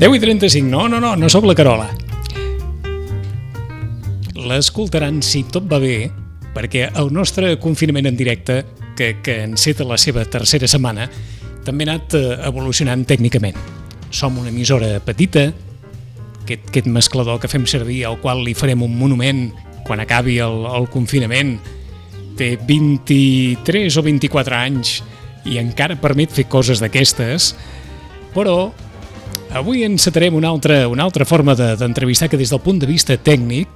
10 i 35, no, no, no, no sóc la Carola. L'escoltaran si tot va bé, perquè el nostre confinament en directe, que, que enceta la seva tercera setmana, també ha anat eh, evolucionant tècnicament. Som una emissora petita, aquest, aquest mesclador que fem servir, al qual li farem un monument quan acabi el, el confinament, té 23 o 24 anys i encara permet fer coses d'aquestes, però avui encetarem una altra, una altra forma d'entrevistar de, que des del punt de vista tècnic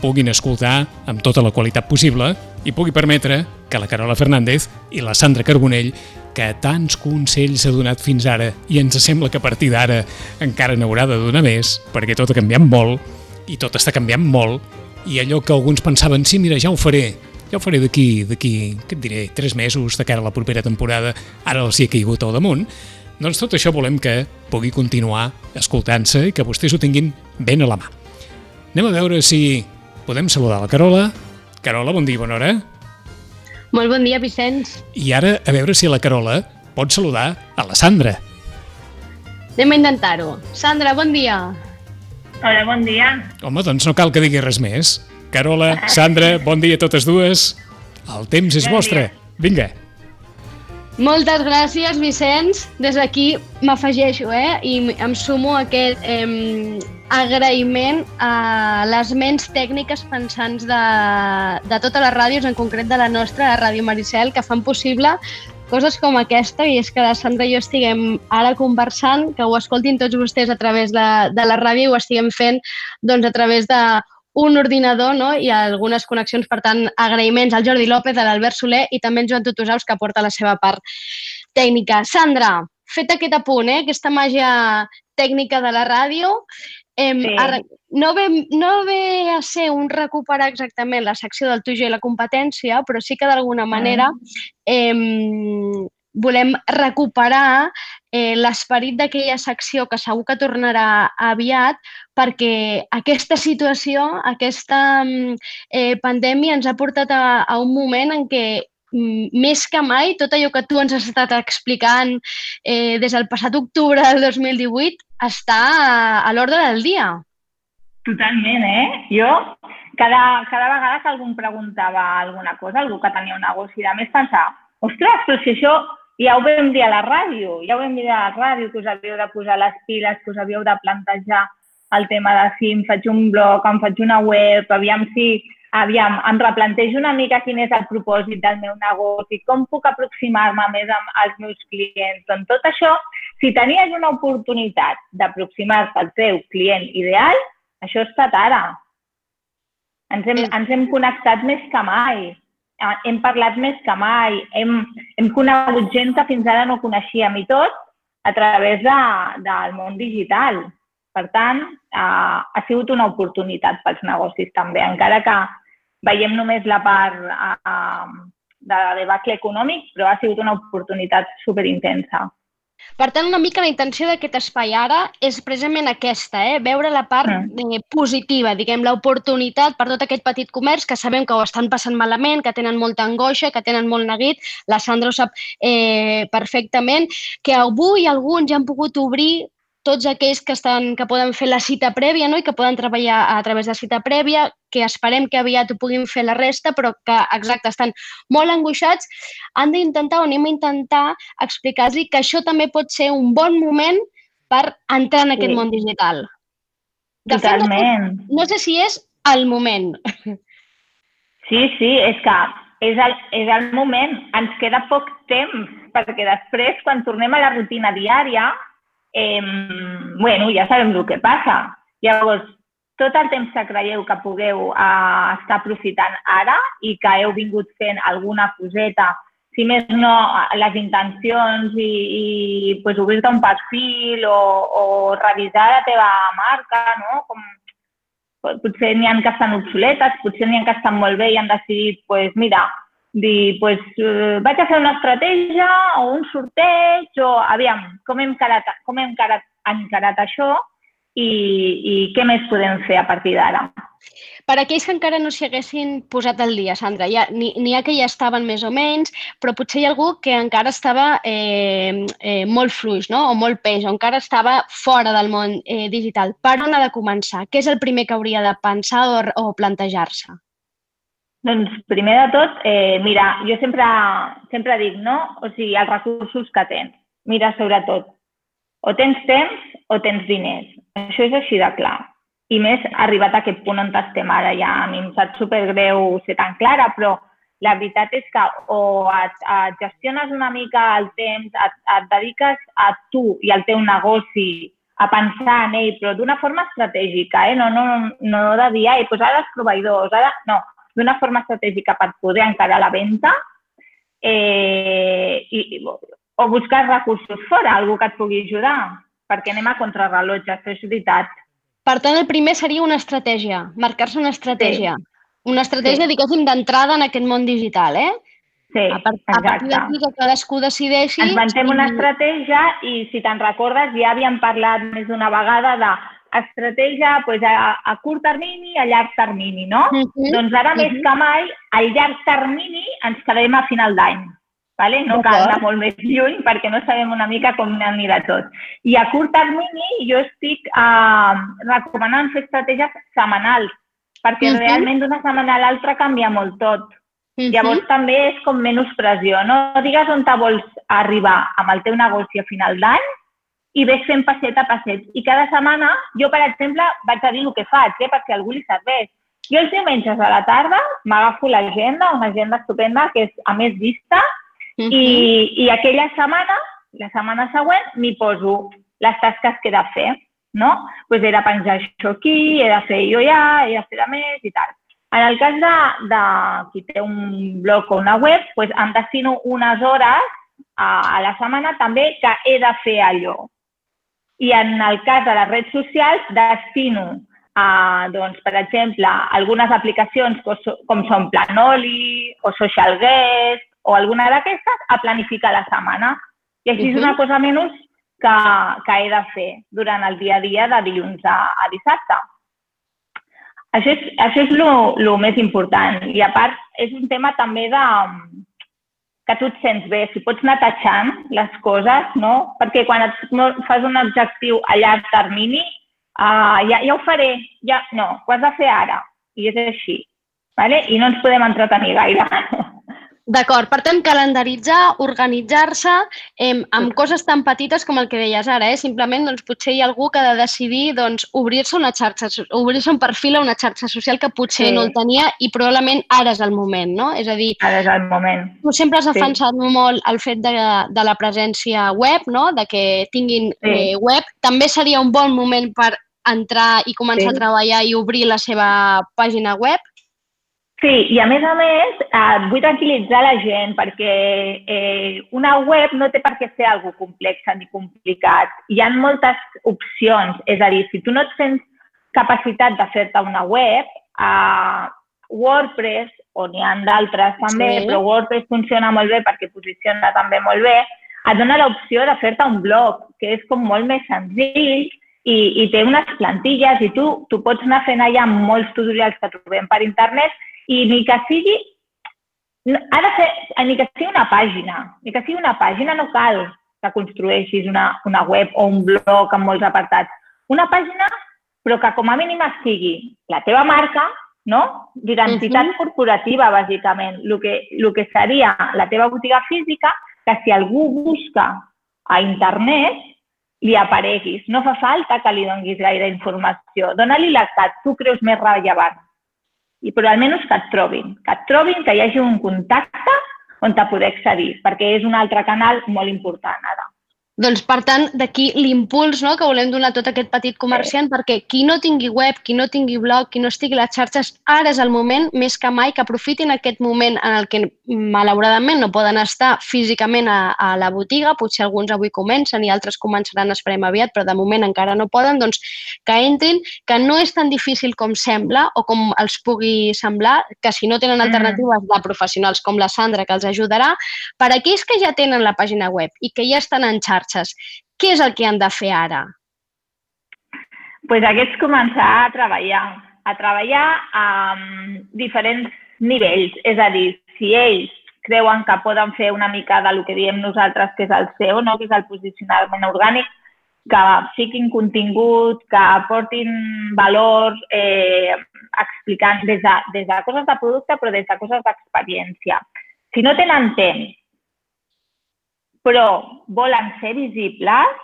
puguin escoltar amb tota la qualitat possible i pugui permetre que la Carola Fernández i la Sandra Carbonell, que tants consells ha donat fins ara i ens sembla que a partir d'ara encara n'haurà de donar més, perquè tot ha canviat molt i tot està canviant molt i allò que alguns pensaven, sí, mira, ja ho faré, ja ho faré d'aquí, d'aquí, què et diré, tres mesos de cara a la propera temporada, ara els hi ha caigut al damunt, doncs tot això volem que pugui continuar escoltant-se i que vostès ho tinguin ben a la mà. Anem a veure si podem saludar la Carola. Carola, bon dia, bona hora. Molt bon dia, Vicenç. I ara, a veure si la Carola pot saludar a la Sandra. Anem a intentar-ho. Sandra, bon dia. Hola, bon dia. Home, doncs no cal que digui res més. Carola, Sandra, bon dia a totes dues. El temps és vostre. Vinga. Moltes gràcies, Vicenç. Des d'aquí m'afegeixo, eh? I em sumo a aquest eh, agraïment a les ments tècniques pensants de, de totes les ràdios, en concret de la nostra, la Ràdio Maricel, que fan possible coses com aquesta i és que la Sandra i jo estiguem ara conversant, que ho escoltin tots vostès a través de, de la ràdio i ho estiguem fent doncs, a través de un ordinador no? i algunes connexions. Per tant, agraïments al Jordi López, a l'Albert Soler i també al Joan Tutusaus, que porta la seva part tècnica. Sandra, fet aquest apunt, eh? aquesta màgia tècnica de la ràdio, eh, sí. no, ve, no ve a ser un recuperar exactament la secció del tu i la competència, però sí que d'alguna manera eh, volem recuperar eh, l'esperit d'aquella secció que segur que tornarà aviat perquè aquesta situació, aquesta mm, eh, pandèmia ens ha portat a, a un moment en què mm, més que mai, tot allò que tu ens has estat explicant eh, des del passat octubre del 2018 està a, a l'ordre del dia. Totalment, eh? Jo, cada, cada vegada que algú em preguntava alguna cosa, algú que tenia un negoci, de més pensava, ostres, però si això ja ho vam dir a la ràdio, ja ho vam dir a la ràdio, que us havíeu de posar les piles, que us havíeu de plantejar el tema de si em faig un blog, em faig una web, aviam si aviam, em replantejo una mica quin és el propòsit del meu negoci, com puc aproximar-me més als meus clients. Doncs tot això, si tenies una oportunitat d'aproximar-te al teu client ideal, això ha estat ara. Ens hem, ens hem connectat més que mai. Ah, hem parlat més que mai, hem, hem conegut gent que fins ara no coneixíem i tot a través de, del món digital. Per tant, eh, ha sigut una oportunitat pels negocis també, encara que veiem només la part eh, de debacle econòmic, però ha sigut una oportunitat superintensa. Per tant, una mica la intenció d'aquest espai ara és precisament aquesta, eh? veure la part eh, positiva, diguem, l'oportunitat per tot aquest petit comerç que sabem que ho estan passant malament, que tenen molta angoixa, que tenen molt neguit, la Sandra ho sap eh, perfectament, que avui alguns ja han pogut obrir tots aquells que, estan, que poden fer la cita prèvia no? i que poden treballar a través de cita prèvia, que esperem que aviat ho puguin fer la resta, però que, exacte, estan molt angoixats, han d'intentar o anem a intentar explicar-los que això també pot ser un bon moment per entrar en aquest sí. món digital. De Totalment. Fet, no, sé si és el moment. Sí, sí, és que és el, és el moment. Ens queda poc temps, perquè després, quan tornem a la rutina diària, eh, bueno, ja sabem el que passa. Llavors, tot el temps que creieu que pugueu eh, estar aprofitant ara i que heu vingut fent alguna coseta, si més no, les intencions i, i pues, obrir-te un perfil o, o revisar la teva marca, no? Com, potser n'hi ha que estan obsoletes, potser n'hi ha que estan molt bé i han decidit, pues, mira, dir, pues, eh, vaig a fer una estratègia o un sorteig o, aviam, com hem encarat, com hem encarat, encarat això i, i què més podem fer a partir d'ara. Per aquells que encara no s'hi haguessin posat al dia, Sandra, ja, n'hi hi ha que ja estaven més o menys, però potser hi ha algú que encara estava eh, eh, molt fluix, no? o molt peix, o encara estava fora del món eh, digital. Per on ha de començar? Què és el primer que hauria de pensar o, o plantejar-se? Doncs, primer de tot, eh, mira, jo sempre, sempre dic, no? O sigui, els recursos que tens. Mira, sobretot, o tens temps o tens diners. Això és així de clar i més arribat a aquest punt on estem ara. Ja a mi em sap supergreu ser tan clara, però la veritat és que o et, et gestiones una mica el temps, et, et dediques a tu i al teu negoci a pensar en ell, però d'una forma estratègica, eh? no, no, no de dir, ai, doncs ara els proveïdors, ara... No, d'una forma estratègica per poder encarar la venda eh, i, o buscar recursos fora, algú que et pugui ajudar, perquè anem a contrarrellotge, això és veritat. Per tant, el primer seria una estratègia, marcar-se una estratègia. Sí. Una estratègia, sí. diguéssim, d'entrada en aquest món digital, eh? Sí, a, part, a partir d'aquí que cadascú decideixi... Ens mantem una estratègia i, si te'n recordes, ja havíem parlat més d'una vegada de estratègia pues, a, a curt termini i a llarg termini, no? Uh -huh. Doncs ara, uh -huh. més que mai, al llarg termini ens quedem a final d'any. Vale? No cal anar molt més lluny perquè no sabem una mica com anirà tot. I a curt termini jo estic eh, recomanant fer estratègies setmanals perquè uh -huh. realment d'una setmana a l'altra canvia molt tot. Uh -huh. Llavors també és com menys pressió. No digues on te vols arribar amb el teu negoci a final d'any i ves fent passet a passet. I cada setmana, jo, per exemple, vaig a dir el que faig, eh, perquè algú li serveix. Jo els diumenges a la tarda m'agafo l'agenda, una agenda estupenda que és a més vista, -huh. I, I aquella setmana, la setmana següent, m'hi poso les tasques que he de fer, no? pues he de penjar això aquí, he de fer jo ja, he de fer de més i tal. En el cas de, de qui té un blog o una web, pues em destino unes hores a, a la setmana també que he de fer allò. I en el cas de les redes socials, destino a, doncs, per exemple, algunes aplicacions com són Planoli o Social Guest o alguna d'aquestes a planificar la setmana. I així uh -huh. és una cosa menys que, que he de fer durant el dia a dia de dilluns a, a dissabte. Això és, això és el més important. I a part, és un tema també de que tu et sents bé, si pots anar tatxant les coses, no? Perquè quan et fas un objectiu a llarg termini, uh, ja, ja ho faré, ja, no, ho has de fer ara. I és així. Vale? I no ens podem entretenir gaire. D'acord, per tant, calendaritzar, organitzar-se eh, amb coses tan petites com el que deies ara, eh? simplement doncs, potser hi ha algú que ha de decidir doncs, obrir-se una xarxa, obrir-se un perfil a una xarxa social que potser sí. no el tenia i probablement ara és el moment, no? És a dir, ara és el moment. Tu sempre has defensat sí. molt el fet de, de la presència web, no? de que tinguin sí. eh, web. També seria un bon moment per entrar i començar sí. a treballar i obrir la seva pàgina web? Sí, i a més a més, eh, vull tranquil·litzar la gent perquè eh, una web no té per què ser algo complex ni complicat. Hi ha moltes opcions. És a dir, si tu no et sents capacitat de fer-te una web, eh, WordPress, o n'hi ha d'altres també, sí. però WordPress funciona molt bé perquè posiciona també molt bé, et dona l'opció de fer-te un blog, que és com molt més senzill i, i té unes plantilles i tu, tu pots anar fent allà molts tutorials que trobem per internet i ni que sigui, ha de ser, ni que sigui una pàgina, ni que sigui una pàgina no cal que construeixis una, una web o un blog amb molts apartats. Una pàgina, però que com a mínim sigui la teva marca, no? D'identitat uh -huh. corporativa, bàsicament. El que, el que seria la teva botiga física, que si algú busca a internet, li apareguis. No fa falta que li donguis gaire informació. Dóna-li la que tu creus més rellevant i però almenys que et trobin, que et trobin, que hi hagi un contacte on te poder accedir, perquè és un altre canal molt important ara. Doncs, per tant, d'aquí l'impuls no, que volem donar a tot aquest petit comerciant, sí. perquè qui no tingui web, qui no tingui blog, qui no estigui a les xarxes, ara és el moment, més que mai, que aprofitin aquest moment en el que, malauradament, no poden estar físicament a, a la botiga, potser alguns avui comencen i altres començaran, esperem aviat, però de moment encara no poden, doncs que entrin, que no és tan difícil com sembla o com els pugui semblar, que si no tenen mm. alternatives de professionals com la Sandra, que els ajudarà, per aquells que ja tenen la pàgina web i que ja estan en xarxes xarxes. Què és el que han de fer ara? pues aquests començar a treballar, a treballar a diferents nivells. És a dir, si ells creuen que poden fer una mica de lo que diem nosaltres, que és el SEO, no? que és el posicionament orgànic, que fiquin contingut, que aportin valor, eh, explicant des de, des de coses de producte, però des de coses d'experiència. Si no tenen temps, però volen ser visibles,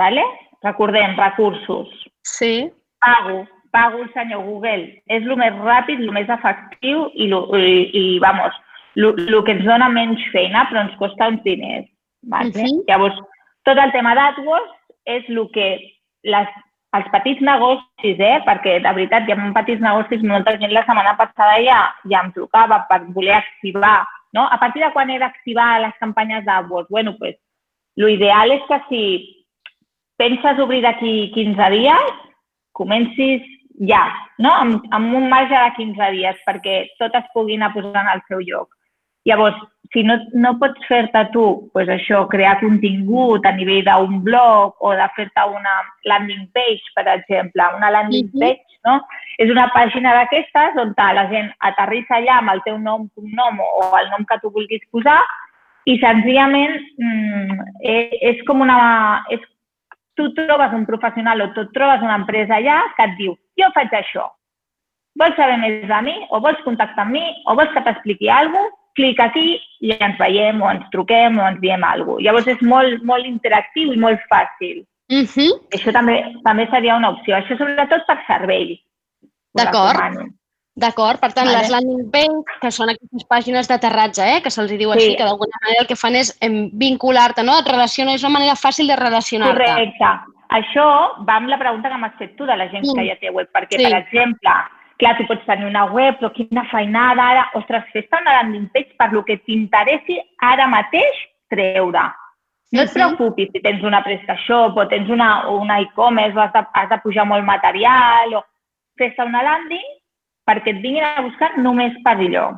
¿vale? recordem, recursos. Sí. Pago, pago el senyor Google. És el més ràpid, el més efectiu i, lo, i, i vamos, el que ens dona menys feina, però ens costa uns diners. Vale? Uh -huh. Llavors, tot el tema d'AdWords és el que les, els petits negocis, eh? perquè de veritat hi ha petits negocis, molta gent la setmana passada ja, ja em trucava per voler activar. No? A partir de quan he d'activar les campanyes d'AdWords? Bueno, pues, lo ideal és que si penses obrir d'aquí 15 dies, comencis ja, no? amb, amb un marge de 15 dies perquè tot es pugui anar posant al seu lloc. Llavors, si no, no pots fer-te tu, pues això, crear contingut a nivell d'un blog o de fer-te una landing page, per exemple, una landing page, no? És una pàgina d'aquestes on la gent aterrissa allà amb el teu nom, cognom o el nom que tu vulguis posar i senzillament mm, és, és com una... És, tu trobes un professional o tu trobes una empresa allà que et diu jo faig això, vols saber més de mi o vols contactar amb mi o vols que t'expliqui alguna cosa, clic aquí i ens veiem o ens truquem o ens diem alguna cosa. Llavors és molt, molt interactiu i molt fàcil. Uh mhm. -huh. Això també, també seria una opció. Això sobretot per servei. D'acord. D'acord, per tant, vale. les landing page, que són aquestes pàgines d'aterratge, eh? que se'ls diu sí. així, que d'alguna manera el que fan és vincular-te, no? Et relaciona, és una manera fàcil de relacionar-te. Correcte. Això va amb la pregunta que m'has fet tu de la gent mm. que ja té web, perquè, sí. per exemple, clar, tu pots tenir una web, però quina feinada ara, ostres, fes-te una landing page per lo que t'interessi ara mateix treure. No et preocupis si tens una PrestaShop o tens una, una e-commerce o has de, has de pujar molt material o fes-te una landing perquè et vinguin a buscar només per allò.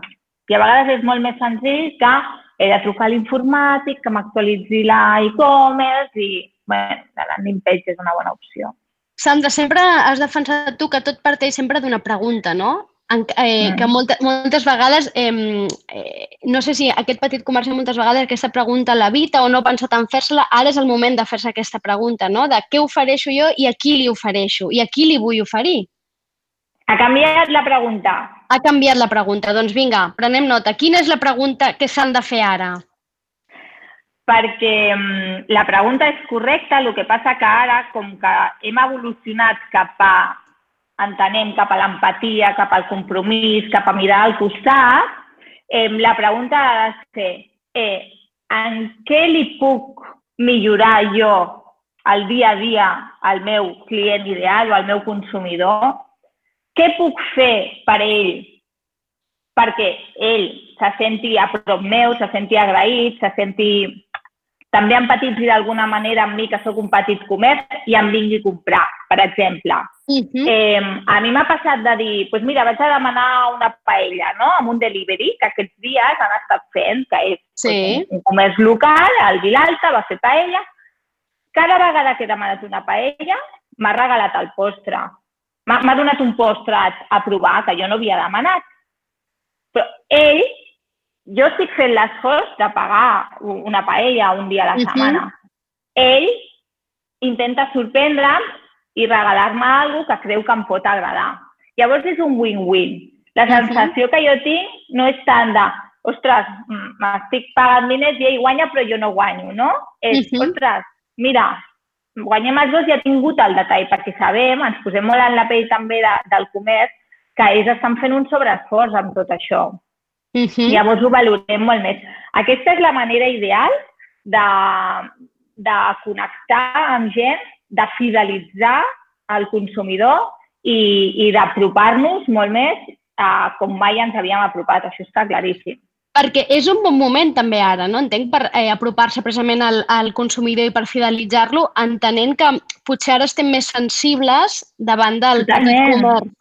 I a vegades és molt més senzill que he de trucar a l'informàtic, que m'actualitzi la e-commerce i bueno, la landing page és una bona opció. Sandra, sempre has defensat tu que tot parteix sempre d'una pregunta, no? En, eh, que molta, moltes vegades, eh, eh, no sé si aquest petit comerciant moltes vegades aquesta pregunta l'evita o no ha pensat en fer-se-la, ara és el moment de fer-se aquesta pregunta, no? De què ofereixo jo i a qui li ofereixo i a qui li vull oferir. Ha canviat la pregunta. Ha canviat la pregunta. Doncs vinga, prenem nota. Quina és la pregunta que s'han de fer ara? Perquè um, la pregunta és correcta, el que passa que ara, com que hem evolucionat cap a, entenem, cap a l'empatia, cap al compromís, cap a mirar al costat, eh, la pregunta ha de ser eh, en què li puc millorar jo el dia a dia al meu client ideal o al meu consumidor? Què puc fer per ell perquè ell se senti a prop meu, se senti agraït, se senti també empatitzi d'alguna manera amb mi, que sóc un petit comerç, i em vingui a comprar, per exemple. Uh -huh. eh, a mi m'ha passat de dir, pues mira, vaig a demanar una paella, no?, amb un delivery, que aquests dies han estat fent, que és sí. pues, un, un comerç local, al Vilalta, va fer paella. Cada vegada que he demanat una paella, m'ha regalat el postre. M'ha donat un postre a, a provar, que jo no havia demanat. Però ell jo estic fent l'esforç de pagar una paella un dia a la setmana. Uh -huh. Ell intenta sorprendre'm i regalar-me alguna que creu que em pot agradar. Llavors és un win-win. La sensació uh -huh. que jo tinc no és tant de ostres, m'estic pagant diners i ell guanya però jo no guanyo, no? És, uh -huh. ostres, mira, guanyem els dos i ha tingut el detall, perquè sabem, ens posem molt en la pell també de, del comerç, que ells estan fent un sobreesforç amb tot això. Uh -huh. Llavors ho valorem molt més. Aquesta és la manera ideal de, de connectar amb gent, de fidelitzar el consumidor i, i d'apropar-nos molt més a com mai ens havíem apropat. Això està claríssim. Perquè és un bon moment també ara, no? Entenc, per eh, apropar-se precisament al, al consumidor i per fidelitzar-lo, entenent que potser ara estem més sensibles davant del Totalment. comerç.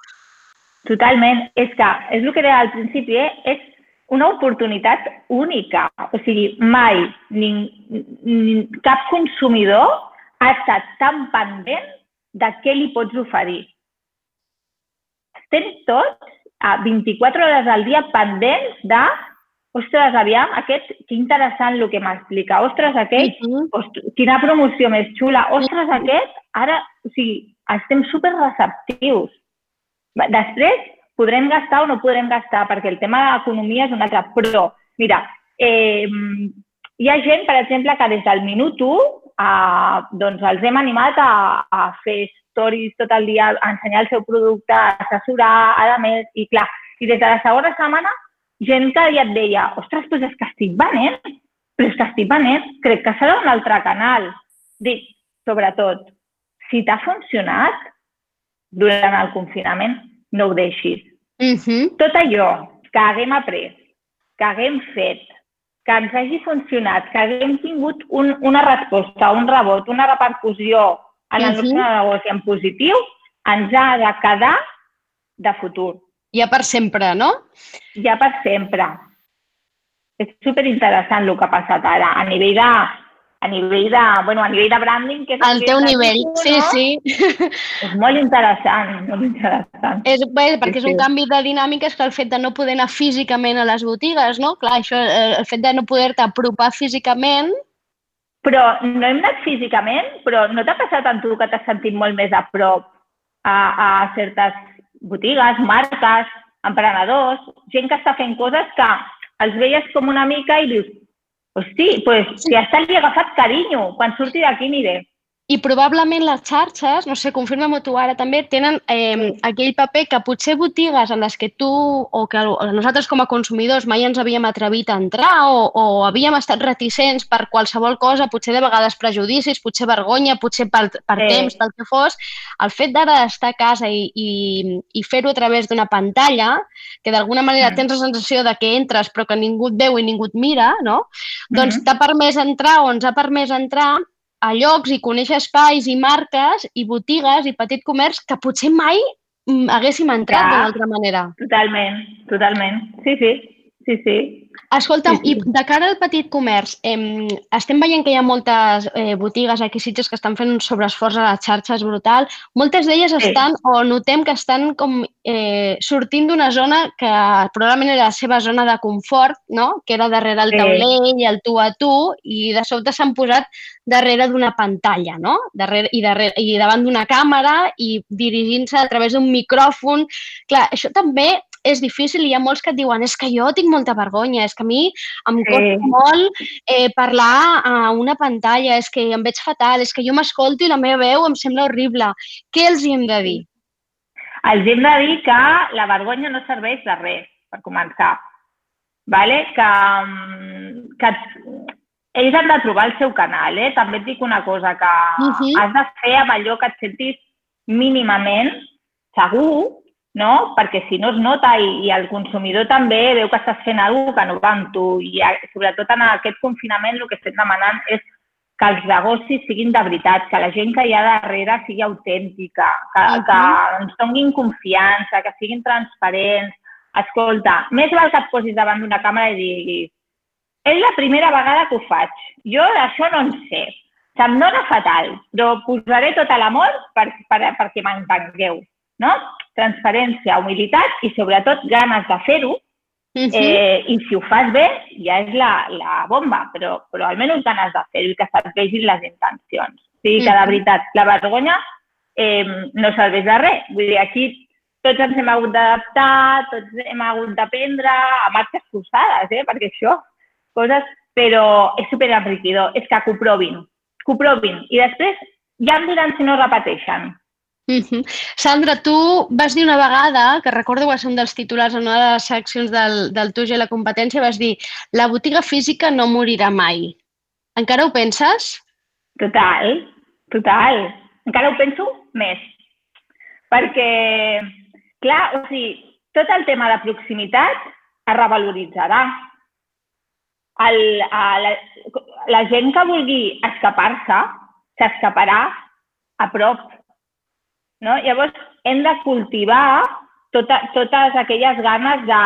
Totalment. És que, és el que deia al principi, eh? és una oportunitat única. O sigui, mai ni, ni, cap consumidor ha estat tan pendent de què li pots oferir. Estem tots a 24 hores al dia pendents de ostres, aviam, aquest, que interessant el que m'explica, ostres, aquest, uh -huh. ostres, quina promoció més xula, ostres, aquest, ara, o sigui, estem super receptius. Després podrem gastar o no podrem gastar, perquè el tema de l'economia és un altre, però, mira, eh, hi ha gent, per exemple, que des del minut 1 eh, doncs els hem animat a, a fer stories tot el dia, a ensenyar el seu producte, a assessorar, a més, i clar, i des de la segona setmana, gent que ja et deia, ostres, doncs és que estic venent, però és que estic venent, crec que serà un altre canal. Dic, sobretot, si t'ha funcionat durant el confinament, no ho deixis. Uh mhm. -huh. Tot allò que haguem après, que haguem fet, que ens hagi funcionat, que haguem tingut un, una resposta, un rebot, una repercussió en el uh -huh. nostre negoci en positiu, ens ha de quedar de futur. Ja per sempre, no? Ja per sempre. És superinteressant el que ha passat ara a nivell de a nivell de, bueno, a nivell de branding, que és el teu nivell, tu, sí, no? sí. És molt interessant, molt interessant. És, bé, perquè sí, és un sí. canvi de dinàmiques que el fet de no poder anar físicament a les botigues, no? Clar, això, eh, el fet de no poder-te apropar físicament però no hem anat físicament, però no t'ha passat en tu que t'has sentit molt més a prop a, a certes botigues, marques, emprenedors, gent que està fent coses que els veies com una mica i dius, hosti, pues, si hasta li he agafat carinyo, quan surti d'aquí aniré. I probablement les xarxes, no sé, confirma-m'ho tu ara també, tenen eh, aquell paper que potser botigues en les que tu o que nosaltres com a consumidors mai ens havíem atrevit a entrar o, o havíem estat reticents per qualsevol cosa, potser de vegades prejudicis, potser vergonya, potser per, per sí. temps, pel que fos, el fet d'ara estar a casa i, i, i fer-ho a través d'una pantalla, que d'alguna manera mm. tens la sensació de que entres però que ningú et veu i ningú et mira, no? Doncs mm -hmm. Doncs t'ha permès entrar o ens ha permès entrar a llocs i conèixer espais i marques i botigues i petit comerç que potser mai mm, haguéssim entrat d'una altra manera. Totalment, totalment. Sí, sí, sí, sí. Escolta'm, sí, sí. i de cara al petit comerç, eh, estem veient que hi ha moltes eh, botigues aquí sitges que estan fent un sobreesforç a les xarxes brutal. Moltes d'elles sí. estan, o notem que estan com eh, sortint d'una zona que probablement era la seva zona de confort, no? que era darrere el sí. taulell, el tu a tu, i de sobte s'han posat darrere d'una pantalla, no? Darrere, i, darrere, i davant d'una càmera i dirigint-se a través d'un micròfon. Clar, això també és difícil i hi ha molts que et diuen és que jo tinc molta vergonya, és que a mi em sí. costa molt eh, parlar a una pantalla, és que em veig fatal, és que jo m'escolto i la meva veu em sembla horrible. Què els hi hem de dir? Els hem de dir que la vergonya no serveix de res, per començar. Vale? Que, mm, que ells han de trobar el seu canal. Eh? També et dic una cosa, que uh -huh. has de fer amb allò que et sentis mínimament segur no? perquè si no es nota i, i el consumidor també veu que estàs fent alguna que no va amb tu i sobretot en aquest confinament el que estem demanant és que els negocis siguin de veritat, que la gent que hi ha darrere sigui autèntica, que, uh -huh. que ens donin confiança, que siguin transparents. Escolta, més val que et posis davant d'una càmera i diguis és la primera vegada que ho faig. Jo d'això no en sé. Se'm dona fatal, però posaré tot l'amor per, per, perquè m'entengueu no? Transparència, humilitat i sobretot ganes de fer-ho. Uh -huh. eh, I si ho fas bé, ja és la, la bomba, però, però almenys ganes de fer-ho i que se't vegin les intencions. O sigui que, de veritat, la vergonya eh, no serveix de res. Vull dir, aquí tots ens hem hagut d'adaptar, tots hem hagut d'aprendre a marxes forçades, eh? perquè això, coses, però és superenriquidor, és que ho provin, que ho provin. I després ja em diran si no repeteixen. Mm -hmm. Sandra, tu vas dir una vegada, que recordo que va ser un dels titulars en una de les seccions del, del TUG i la competència, vas dir la botiga física no morirà mai. Encara ho penses? Total, total. Encara ho penso més. Perquè, clar, o sigui, tot el tema de proximitat es revaloritzarà. El, la, la gent que vulgui escapar-se, s'escaparà a prop no? Llavors, hem de cultivar tota, totes aquelles ganes de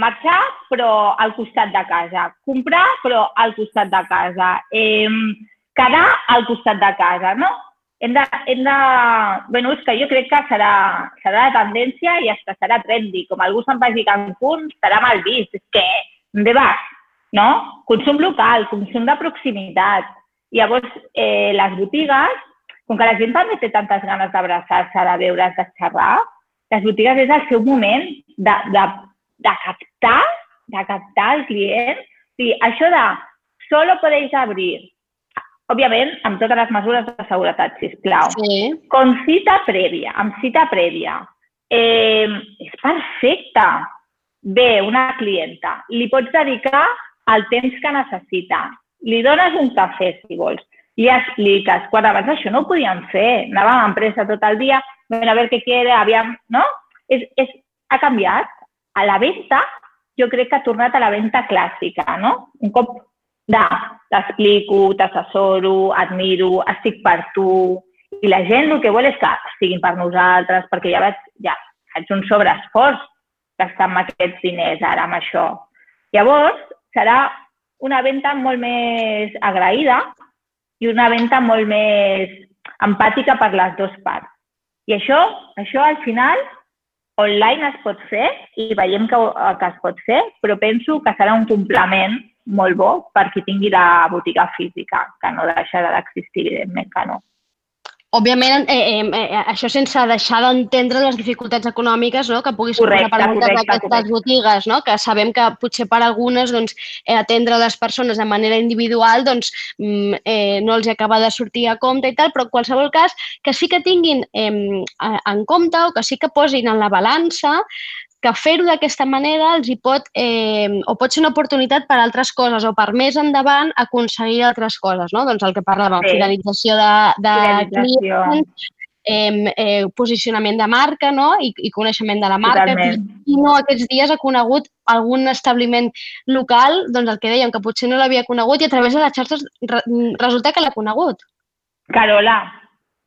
marxar, però al costat de casa. Comprar, però al costat de casa. Eh, quedar al costat de casa, no? hem de, hem de... Bueno, és que jo crec que serà, serà la tendència i hasta serà trendy. Com algú se'n vagi a Cancún, serà mal vist. És que, on vas? No? Consum local, consum de proximitat. Llavors, eh, les botigues, com que la gent també té tantes ganes d'abraçar-se, de veure's, de xerrar, les botigues és el seu moment de, de, de captar, de captar el client. O sigui, això de solo podéis abrir òbviament, amb totes les mesures de seguretat, sisplau. Sí. Con cita prèvia, amb cita prèvia. Eh, és perfecte. Bé, una clienta. Li pots dedicar el temps que necessita. Li dones un cafè, si vols. Li expliques. Quan abans això no ho podíem fer. Anàvem a empresa tot el dia, a veure què quiere, aviam... No? És, és, ha canviat. A la venda, jo crec que ha tornat a la venda clàssica, no? Un cop de t'explico, t'assessoro, admiro, estic per tu. I la gent el que vol és que estiguin per nosaltres, perquè ja veig, ja faig un sobreesforç gastar amb aquests diners ara amb això. Llavors, serà una venda molt més agraïda i una venda molt més empàtica per les dues parts. I això, això al final, online es pot fer i veiem que, que es pot fer, però penso que serà un complement molt bo per qui tingui la botiga física, que no deixarà d'existir, evidentment que no. Òbviament, eh, eh, eh, això sense deixar d'entendre les dificultats econòmiques no? que pugui suposar per moltes d'aquestes botigues, no? que sabem que potser per algunes doncs, eh, atendre les persones de manera individual doncs, mm, eh, no els acaba de sortir a compte i tal, però en qualsevol cas que sí que tinguin eh, en compte o que sí que posin en la balança que fer-ho d'aquesta manera els hi pot, eh, o pot ser una oportunitat per altres coses o per més endavant aconseguir altres coses, no? Doncs el que parlàvem, sí. fidelització de, de fidelització. clients, eh, eh, posicionament de marca no? I, i coneixement de la marca. Totalment. I no aquests dies ha conegut algun establiment local, doncs el que dèiem, que potser no l'havia conegut i a través de les xarxes re, resulta que l'ha conegut. Carola,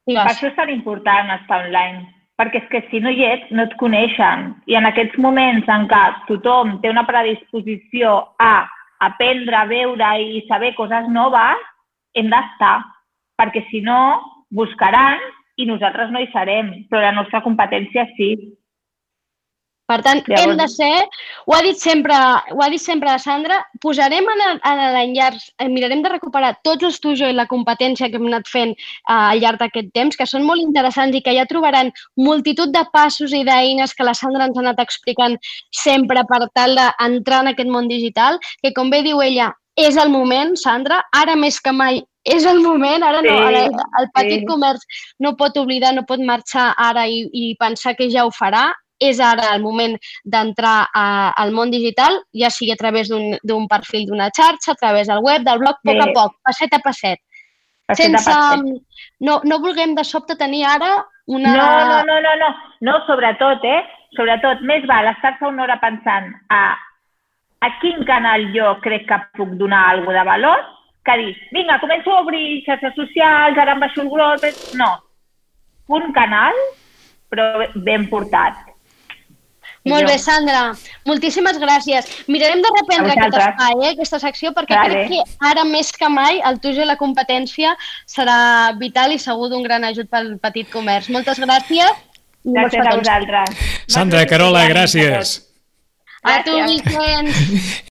Digues. per això és tan important estar online perquè és que si no hi ets, no et coneixen. I en aquests moments en què tothom té una predisposició a aprendre, a veure i saber coses noves, hem d'estar, perquè si no, buscaran i nosaltres no hi serem, però la nostra competència sí. Per tant, Llavors... hem de ser, ho ha dit sempre, ho ha dit sempre la Sandra, posarem en, en l'enllaç, eh, mirarem de recuperar tots els tujo i la competència que hem anat fent uh, al llarg d'aquest temps, que són molt interessants i que ja trobaran multitud de passos i d'eines que la Sandra ens ha anat explicant sempre per tal d'entrar en aquest món digital, que com bé diu ella, és el moment, Sandra, ara més que mai és el moment, ara no, ara el petit sí. comerç no pot oblidar, no pot marxar ara i, i pensar que ja ho farà, és ara el moment d'entrar al món digital, ja sigui a través d'un perfil d'una xarxa, a través del web, del blog, a poc a poc, passet a passet. passet Sense, a passet. No, no vulguem de sobte tenir ara una... No, no, no, no, no, no, sobretot, eh? Sobretot, més val estar-se una hora pensant a, a quin canal jo crec que puc donar alguna de valor que dir, vinga, començo a obrir xarxes socials, ara em baixo el gros... No, un canal, però ben portat molt bé, Sandra. Moltíssimes gràcies. Mirarem de reprendre aquest espai, eh, aquesta secció, perquè vale. crec que ara més que mai el tujo i la competència serà vital i segur d'un gran ajut pel petit comerç. Moltes gràcies. Gràcies a vosaltres. Sandra, Carola, gràcies. A tu, Vicenç.